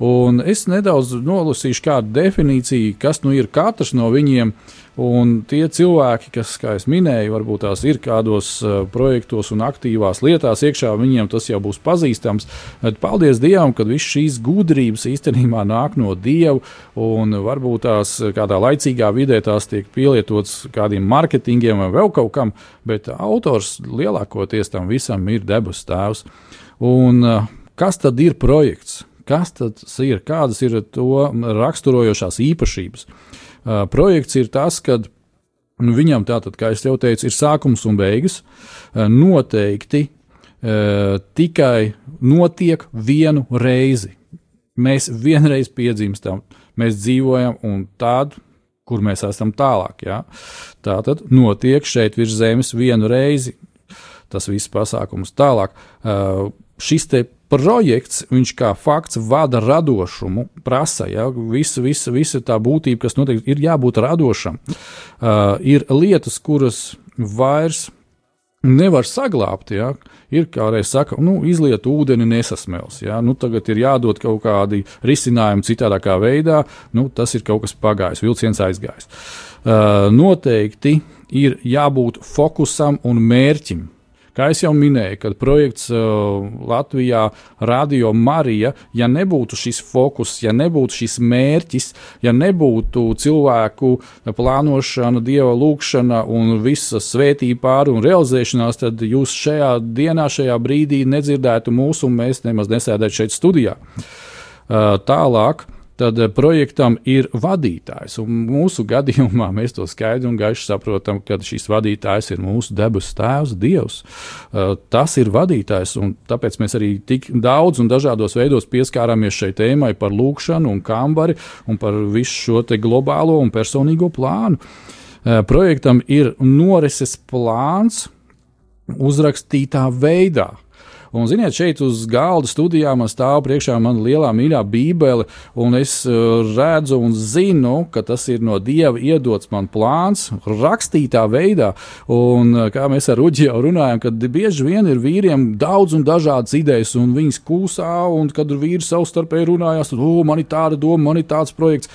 Un es nedaudz nolasīšu kādu definīciju, kas nu ir katrs no viņiem. Un tie cilvēki, kas, kā jau minēju, varbūt tās ir kādos uh, projektos un aktīvās lietās iekšā, viņiem tas jau būs pazīstams. Bet paldies Dievam, ka visas šīs gudrības īstenībā nāk no Dieva, un varbūt tās kādā laicīgā vidē tās tiek pielietotas kādiem mārketingiem vai vēl kaut kam, bet autors lielākoties tam visam ir debesu tēvs. Un uh, kas tad ir projekts? Kas tas ir? Kādas ir to raksturojošās īpašības? Uh, projekts ir tas, kad nu, viņam tātad, kā jau teicu, ir sākums un beigas. Uh, noteikti uh, tikai notiek vienu reizi. Mēs vienreiz piedzimstam, mēs dzīvojam, un tādu, kur mēs esam tālāk. Ja? Tā tad notiek šeit virs zemes vienu reizi tas viss pasākums tālāk. Uh, šis te projekts, viņš kā fakts vada radošumu, prasa, ja, visa, visa, visa tā būtība, kas notiek, ir jābūt radošam. Uh, ir lietas, kuras vairs nevar saglabāt. Ja? Ir kā reiz saka, nu, izliet ūdeni nesasmels. Ja? Nu, tagad ir jādod kaut kādi risinājumi citādākā veidā. Nu, tas ir kaut kas pagājis, vilciens aizgājis. Uh, noteikti ir jābūt fokusam un mērķim. Kā jau minēju, kad projekts uh, Latvijā Radio Marija, ja nebūtu šis fokus, ja nebūtu šis mērķis, ja nebūtu cilvēku plānošana, dieva lūgšana un visa svētība pāri un realizēšanās, tad jūs šajā dienā, šajā brīdī nedzirdētu mūsu un mēs nemaz nesēdētu šeit studijā. Uh, tālāk. Tad eh, projektam ir vadītājs. Un mūsu gadījumā mēs to skaidri un gaiši saprotam, ka šis vadītājs ir mūsu debesu Tēvs, Dievs. Uh, tas ir vadītājs, un tāpēc mēs arī tik daudz un dažādos veidos pieskārāmies šai tēmai par lūkšanu un kambari un par visu šo globālo un personīgo plānu. Uh, projektam ir norises plāns uzrakstītā veidā. Un, ziniet, šeit uz galda studijā man stāv priekšā mana lielā mīļā bībele, un es uh, redzu un zinu, ka tas ir no Dieva iedots man plāns, rakstītā veidā. Un, uh, kā mēs ar Uģi jau runājam, kad bieži vien ir vīriem daudz un dažādas idejas, un viņas kūsā, un kad vīri savstarpēji runājās, tad, oh, man ir tāda doma, man ir tāds projekts.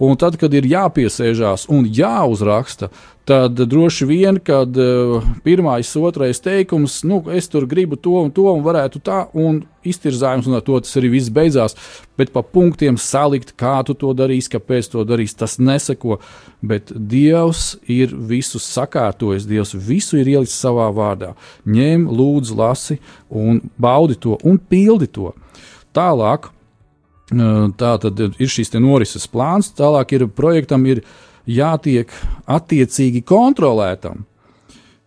Un tad, kad ir jāpiesēžās un jāuzraksta, tad droši vien, kad uh, pirmais, otrais teikums, nu, es tur gribu to un to, un varētu tā, un iztirzājums, un ar to tas arī viss beidzās. Bet pa punktiem salikt, kā tu to darīsi, kāpēc to darīsi, tas neseko. Bet Dievs ir visu sakārtojis, Dievs visu ir ielicis savā vārdā. Ņem, lūdzu, lasi un baudi to un pildi to. Tālāk Tā tad ir šīs norises plāns, tālāk ir projektam ir jātiek attiecīgi kontrolētam.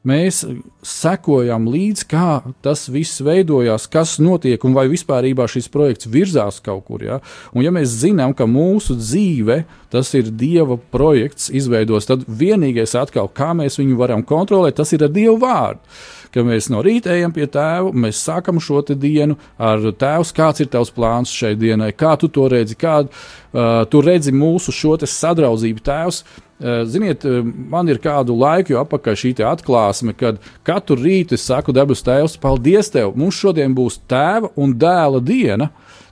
Mēs sekojam līdzi, kā tas viss veidojās, kas notiek un vai vispār šis projekts virzās kaut kur. Ja? Un, ja mēs zinām, ka mūsu dzīve tas ir Dieva projekts, izveidos, tad vienīgais atkal, kā mēs viņu varam kontrolēt, tas ir ar Dieva vārdu ka mēs no rīta ejam pie tēva, mēs sākam šo dienu ar tēvs, kāds ir tavs plāns šai dienai, kā tu to redzi, kādu uh, tu redzi mūsu šo sadraudzību tēvs. Uh, ziniet, man ir kādu laiku apakaļ šī atklāsme, kad katru rītu es saku, debes Tēvs, paldies Tev! Mums šodien būs tēva un dēla diena.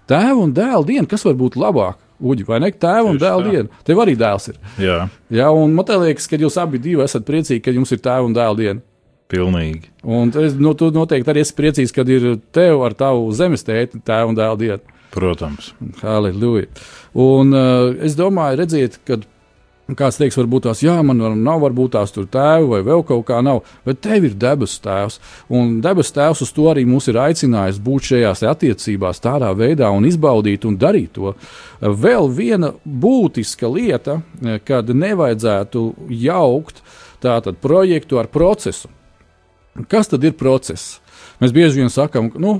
Tēva un dēla diena, kas var būt labāk? Uģi, vai ne? Tēva un dēla diena. Tev arī dēls ir. Jā, Jā un man liekas, ka jūs abi esat priecīgi, ka jums ir tēva un dēla diena. Pilnīgi. Un es, nu, tu noteikti arī esi priecīgs, kad ir tev ar tavu zemes tēti, tēvu un dēlu dienu. Protams. Halleluja. Un uh, es domāju, redziet, kad Kāds teiks, varbūt tās, jā, man nav, varbūt tās tur tēva vai vēl kaut kā nav, bet tev ir debesu tēvs. Un debesu tēvs uz to arī mūs ir aicinājis būt šajās attiecībās tādā veidā un izbaudīt un darīt to. Vēl viena būtiska lieta, kad nevajadzētu jaukt tātad projektu ar procesu. Kas tad ir process? Mēs bieži vien sakām, nu,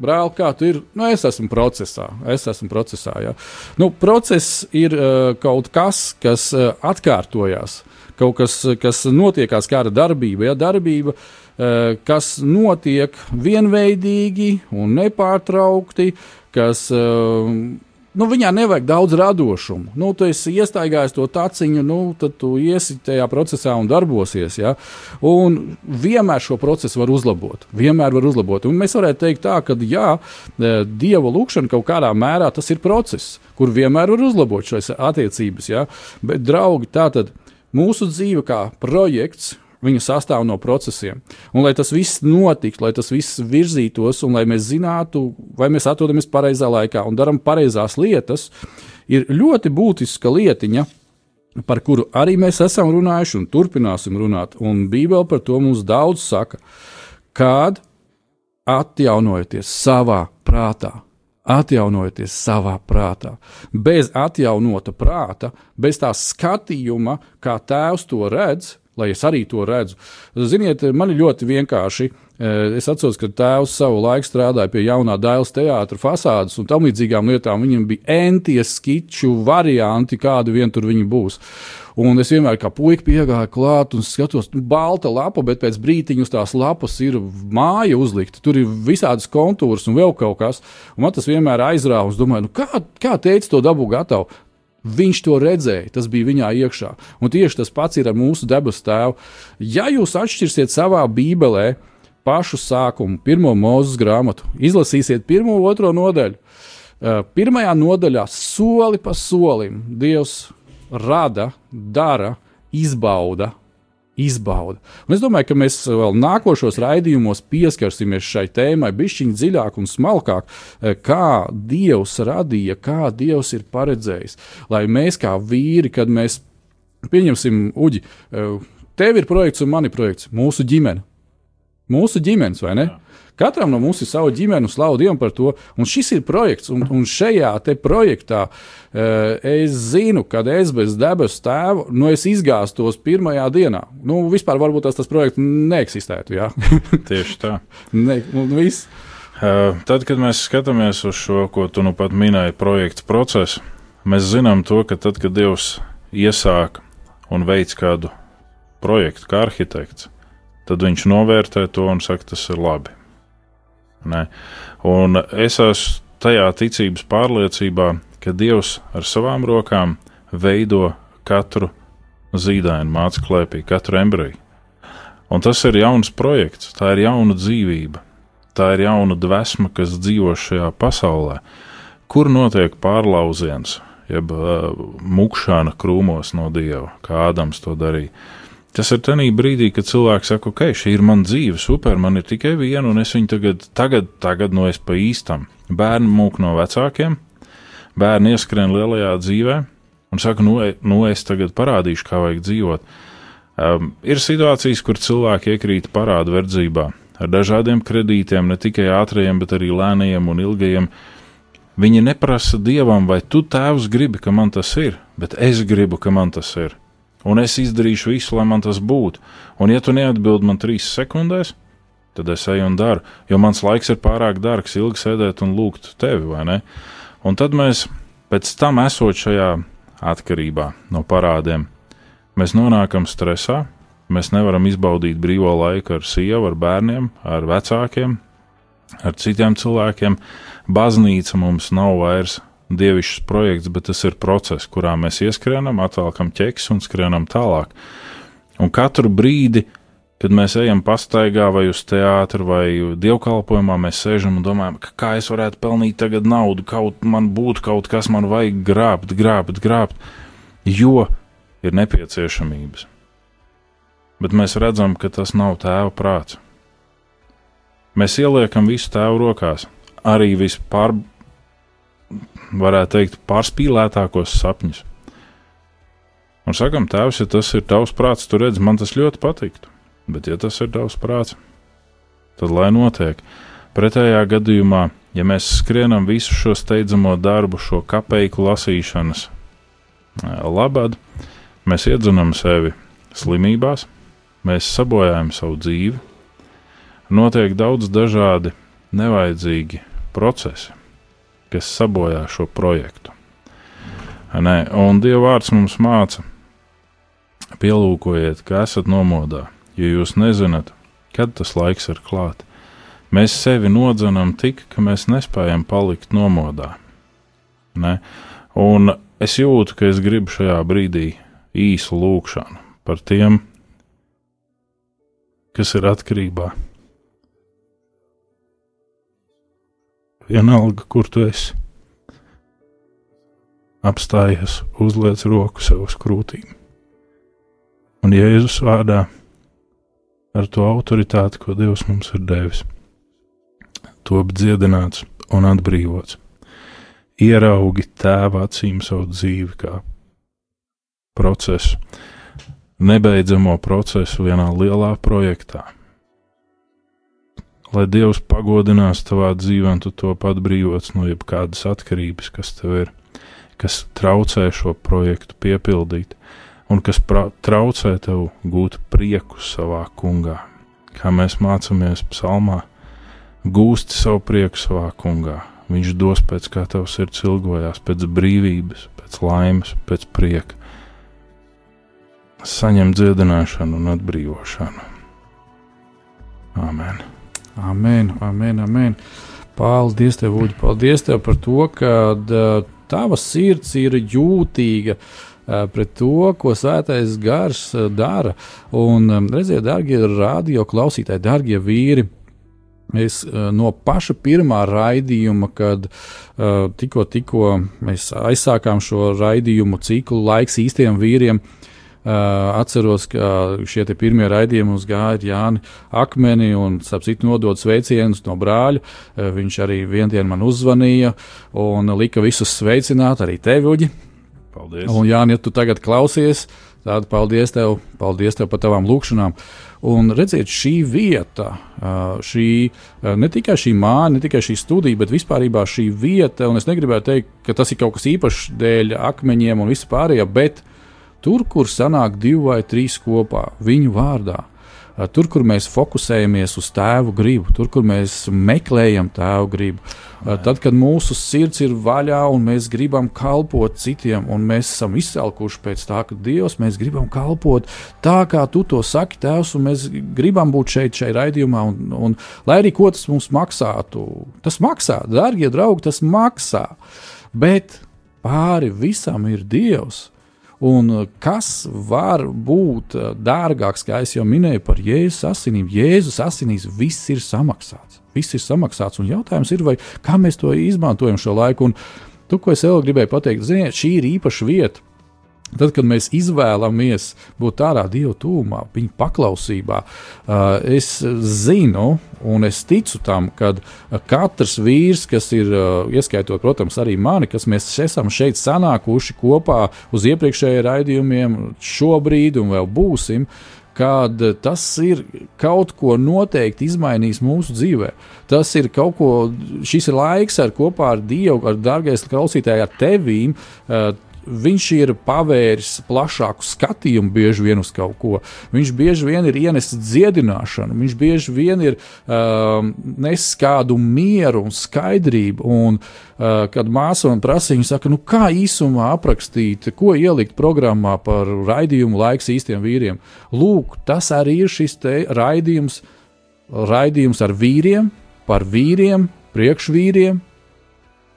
brāl, kā tu ir? Nu, es esmu procesā. Es esmu procesā ja. nu, process ir uh, kaut kas, kas uh, atkārtojas, kaut kas, kas notiekās kā darbība. Ja, darbība uh, kas notiek vienveidīgi un nepārtraukti, kas uh, nu, viņā nevajag daudz radošumu. Nu, tu esi iestaigājis to taciņu, nu, tad tu iesi tajā procesā un darbosies. Ja? Un vienmēr šo procesu var uzlabot. Vienmēr var uzlabot. Un mēs varētu teikt, tā, ka jā, e, dieva lūkšana kaut kādā mērā tas ir process, kur vienmēr var uzlabot šīs attiecības. Ja? Bet, draugi, tā tad mūsu dzīve kā projekts Viņa sastāv no procesiem. Un, lai tas viss notiktu, lai tas viss virzītos, un lai mēs zinātu, vai mēs atrodamies pareizā laikā un darām pareizās lietas, ir ļoti būtiska lietiņa, par kuru arī mēs esam runājuši un turpināsim runāt. Un Bībele par to mums daudz saka. Kad atjaunojieties savā prātā, atjaunojieties savā prātā. Bez atjaunota prāta, bez tā skatījuma, kā tēvs to redz, lai es arī to redzu. Ziniet, man ir ļoti vienkārši. Eh, es atceros, ka tēvs savu laiku strādāja pie jaunā dēls teātras fasādes un tam līdzīgām lietām. Viņam bija entie skiču varianti, kādi vien tur viņi būs. Un es vienmēr kā puika piegāju klāt un skatos, nu, balta lapa, bet pēc brīdiņa uz tās lapas ir māja uzlikta. Tur ir visādas kontūras un vēl kaut kas. Un man tas vienmēr aizrāva. Es domāju, nu, kā, kā teica to dabu gatavu. Viņš to redzēja, tas bija viņā iekšā. Un tieši tas pats ir ar mūsu debesu tēvu. Ja jūs atšķirsiet savā bībelē pašu sākumu, pirmo mūzes grāmatu, izlasīsiet pirmo, otro nodaļu. Eh, pirmajā nodaļā soli pa solim Dievs rada, dara, izbauda izbauda. Un es domāju, ka mēs vēl nākošos raidījumos pieskarsimies šai tēmai bišķiņ dziļāk un smalkāk, eh, kā Dievs radīja, kā Dievs ir paredzējis. Lai mēs kā vīri, kad mēs pieņemsim uģi, eh, tev ir projekts un man ir projekts, mūsu ģimene. Mūsu ģimenes, vai ne? Jā. Katram no mums ir sava ģimene, un slavu Dievam par to. Un šis ir projekts, un, un šajā projektā uh, es zinu, ka es bez debesu tēva, nu, es izgāztos pirmajā dienā. Nu, vispār varbūt tas, tas projekts neeksistētu. Jā. Tieši tā. ne, un viss. Uh, tad, kad mēs skatāmies uz šo, ko tu nu pat minēji, projekta procesu, mēs zinām to, ka tad, kad Dievs iesāk un veids kādu projektu kā arhitekts, tad viņš novērtē to un saka, tas ir labi. Ne? Un es esmu tajā ticības pārliecībā, ka Dievs ar savām rokām veido katru zīdaini, māca klēpī, katru embriju. Un tas ir jauns projekts, tā ir jauna dzīvība, tā ir jauna dvēsma, kas dzīvo šajā pasaulē, kur notiek pārlauziens, jeb uh, mukšana krūmos no dieva, kā Ādams to darīja. Tas ir tajā brīdī, kad cilvēks saka, ok, šī ir mana dzīve, super, man ir tikai viena, un es viņu tagad, tagad, tagad no es pa īstam. Bērni mūk no vecākiem, bērni ieskrien lielajā dzīvē, un saka, nu, e, nu es tagad parādīšu, kā vajag dzīvot. Um, ir situācijas, kur cilvēki iekrīt parādu verdzībā ar dažādiem kredītiem, ne tikai ātriem, bet arī lēniem un ilgajiem. Viņi neprasa dievam, vai tu tēvs gribi, ka man tas ir, bet es gribu, ka man tas ir un es izdarīšu visu, lai man tas būtu. Un, ja tu neatbild man trīs sekundēs, tad es eju un daru, jo mans laiks ir pārāk dārgs, ilgi sēdēt un lūgt tevi, vai ne? Un tad mēs pēc tam, esot šajā atkarībā no parādiem, mēs nonākam stresā, mēs nevaram izbaudīt brīvo laiku ar sievu, ar bērniem, ar vecākiem, ar citiem cilvēkiem. Baznīca mums nav vairs dievišķs projekts, bet tas ir process, kurā mēs ieskrienam, atvelkam ķeksi un skrienam tālāk. Un katru brīdi, kad mēs ejam pastaigā vai uz teātru vai dievkalpojumā, mēs sēžam un domājam, kā es varētu pelnīt tagad naudu, kaut man būtu kaut kas, man vajag grābt, grābt, grābt, jo ir nepieciešamības. Bet mēs redzam, ka tas nav tēva prāts. Mēs ieliekam visu tēvu rokās, arī vispār varētu teikt, pārspīlētākos sapņus. Un sakam, tēvs, ja tas ir tavs prāts, tu redz, man tas ļoti patiktu. Bet, ja tas ir tavs prāts, tad lai notiek. Pretējā gadījumā, ja mēs skrienam visu šo steidzamo darbu, šo kapeiku lasīšanas labad, mēs iedzenam sevi slimībās, mēs sabojājam savu dzīvi, notiek daudz dažādi nevajadzīgi procesi kas sabojā šo projektu. Nē, un Dieva vārds mums māca, pielūkojiet, ka esat nomodā, jo jūs nezināt, kad tas laiks ir klāt. Mēs sevi nodzenam tik, ka mēs nespējam palikt nomodā. Ne? Un es jūtu, ka es gribu šajā brīdī īsu lūkšanu par tiem, kas ir atkarībā vienalga, kur tu esi. Apstājies, uzliec roku sev uz krūtīm. Un Jēzus vārdā ar to autoritāti, ko Dievs mums ir devis, top dziedināts un atbrīvots. Ieraugi tēva acīm savu dzīvi kā procesu, nebeidzamo procesu vienā lielā projektā lai Dievs pagodinās tavā dzīvē, un tu to pat brīvots no jebkādas atkarības, kas tev ir, kas traucē šo projektu piepildīt, un kas traucē tev gūt prieku savā kungā. Kā mēs mācāmies psalmā, gūsti savu prieku savā kungā. Viņš dos pēc kā tavs sirds ilgojās, pēc brīvības, pēc laimes, pēc prieka. saņem dziedināšanu un atbrīvošanu. Amen. Amen, amen, amen. Paldies, tev, Uģi, paldies tev par to, ka tava sirds ir jūtīga pret to, ko svētais gars dara. Un, redziet, darbie radio klausītāji, darbie vīri, Es no paša pirmā raidījuma, kad tikko, tikko mēs aizsākām šo raidījumu ciklu laiks īstiem vīriem, Uh, atceros, ka šie pirmie raidījumi mums gāja Jāni Akmeni un, starp citu, nodot sveicienus no brāļa. Uh, viņš arī vienu man uzzvanīja un lika visus sveicināt, arī tevi, Uģi. Paldies. Un, Jāni, ja tu tagad klausies, tad paldies tev, paldies tev par tavām lūkšanām. Un redziet, šī vieta, šī, ne tikai šī māja, ne tikai šī studija, bet vispār šī vieta, un es negribētu teikt, ka tas ir kaut kas īpašs dēļ akmeņiem un vispārējā, bet uh, Tur, kur sanāk divi vai trīs kopā viņu vārdā, tur, kur mēs fokusējamies uz tēvu gribu, tur, kur mēs meklējam tēvu gribu, tad, kad mūsu sirds ir vaļā un mēs gribam kalpot citiem, un mēs esam izsalkuši pēc tā, ka Dievs mēs gribam kalpot tā, kā tu to saki, Tēvs, un mēs gribam būt šeit, šeit raidījumā, un, un lai arī ko tas mums maksātu, tas maksā, darbie draugi, tas maksā. Bet pāri visam ir Dievs. Un uh, kas var būt uh, dārgāks, kā jau minēju, par Jēzus asinīm? Jēzus asinīs viss ir samaksāts. Viss ir samaksāts. Un jautājums ir, vai, kā mēs to izmantojam šo laiku. Un to, ko es vēl gribēju pateikt, ziniet, šī ir īpaša vieta. Tad, kad mēs izvēlamies būt tādā Dieva tūmā, viņa paklausībā, es zinu, un es ticu tam, ka katrs vīrs, kas ir, ieskaitot, protams, arī mani, kas mēs esam šeit sanākuši kopā uz iepriekšējiem raidījumiem, šobrīd un vēl būsim, kad tas ir kaut ko noteikti izmainījis mūsu dzīvē. Tas ir kaut ko, šis ir laiks ar kopā ar Dievu, ar dārgais klausītāju, ar tevīm. Viņš ir pavēris plašāku skatījumu bieži vien uz kaut ko. Viņš bieži vien ir ienesis dziedināšanu, viņš bieži vien ir uh, nesis kādu mieru un skaidrību. Un, uh, kad māsa man prasīja, saka, nu, kā īsumā aprakstīt, ko ielikt programmā par raidījumu laiks īstiem vīriem. Lūk, tas arī ir šis raidījums, raidījums ar vīriem, par vīriem, priekšvīriem,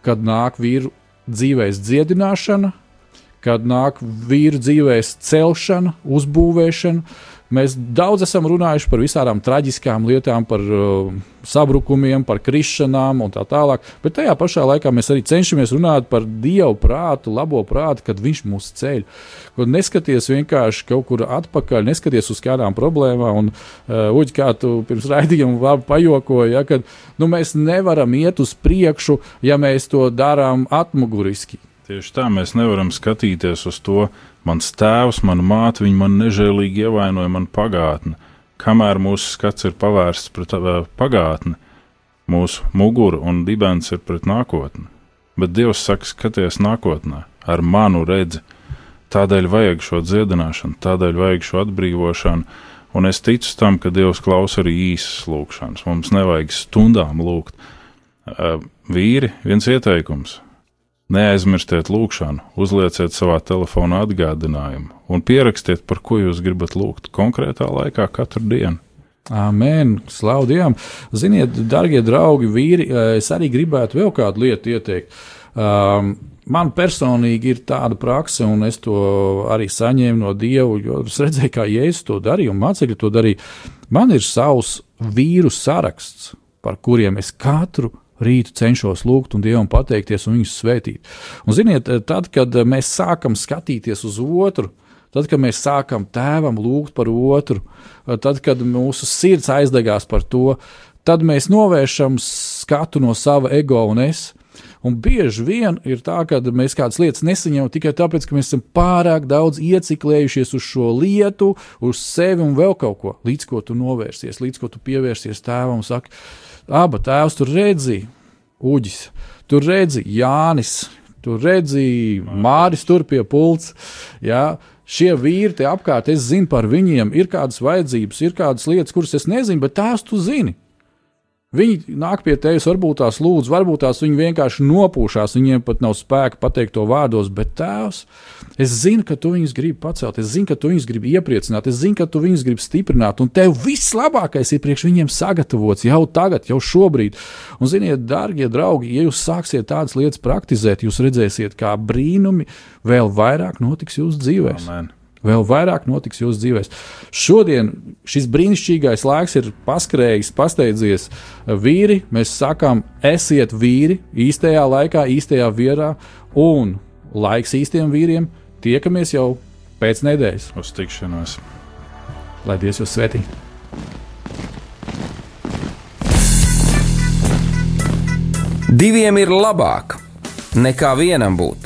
kad nāk vīru dzīvēs dziedināšana, kad nāk vīru dzīvēs celšana, uzbūvēšana. Mēs daudz esam runājuši par visām traģiskām lietām, par uh, sabrukumiem, par krišanām un tā tālāk. Bet tajā pašā laikā mēs arī cenšamies runāt par dievu prātu, labo prātu, kad viņš mūs ceļ. Kad neskaties vienkārši kaut kur atpakaļ, neskaties uz kādām problēmām. Un, uh, Uģi, kā tu pirms raidījuma labi pajokoji, ja, kad nu, mēs nevaram iet uz priekšu, ja mēs to darām atmuguriski Tieši tā mēs nevaram skatīties uz to, mans tēvs, mana māte, viņa man nežēlīgi ievainoja man pagātni. Kamēr mūsu skats ir pavērsts pret pagātni, mūsu mugura un dibens ir pret nākotni. Bet Dievs saka, skaties nākotnē, ar manu redzi. Tādēļ vajag šo dziedināšanu, tādēļ vajag šo atbrīvošanu, un es ticu tam, ka Dievs klausa arī īsas lūgšanas. Mums nevajag stundām lūgt. Vīri, viens ieteikums Neaizmirstiet lūgšanu, uzlieciet savā telefonā atgādinājumu un pierakstiet, par ko jūs gribat lūgt konkrētā laikā katru dienu. Amen, slavu Dievam. Ziniet, darbie draugi, vīri, es arī gribētu vēl kādu lietu ieteikt. Um, man personīgi ir tāda praksa, un es to arī saņēmu no Dieva, jo es redzēju, kā Jēzus to darīja, un mācekļi to darīja. Man ir savs vīru saraksts, par kuriem es katru rītu cenšos lūgt un Dievam pateikties un viņus svētīt. Un, ziniet, tad, kad mēs sākam skatīties uz otru, tad, kad mēs sākam tēvam lūgt par otru, tad, kad mūsu sirds aizdegās par to, tad mēs novēršam skatu no sava ego un es. Un bieži vien ir tā, ka mēs kādas lietas nesaņemam tikai tāpēc, ka mēs esam pārāk daudz ieciklējušies uz šo lietu, uz sevi un vēl kaut ko. Līdz ko tu novērsies, līdz ko tu pievērsies tēvam un saki, Aba tēvs tur redzēja, Uģis, tur redzēja Jānis, tur redzēja Māris tur pie pults. Jā. Šie vīri te apkārt, es zinu par viņiem, ir kādas vajadzības, ir kādas lietas, kuras es nezinu, bet tās tu zini. Viņi nāk pie tevis, varbūt tās lūdz, varbūt tās viņi vienkārši nopūšās, viņiem pat nav spēka pateikt to vārdos, bet tēvs, es zinu, ka tu viņus gribi pacelt, es zinu, ka tu viņus gribi iepriecināt, es zinu, ka tu viņus gribi stiprināt, un tev viss labākais ir priekš viņiem sagatavots jau tagad, jau šobrīd. Un, ziniet, darbie draugi, ja jūs sāksiet tādas lietas praktizēt, jūs redzēsiet, kā brīnumi vēl vairāk notiks jūsu dzīvēm. Vēl vairāk notiks jūsu dzīvēm. Šodien šis brīnišķīgais laiks ir paskrējis, pasteidzies. Vīri, mēs sakām, esiet vīri īstajā laikā, īstajā vietā, un laiks īstiem vīriem. Tiekamies jau pēc nedēļas. Uz tikšanos! Lai Dievs jūs svētī! Diviem ir labāk nekā vienam būt,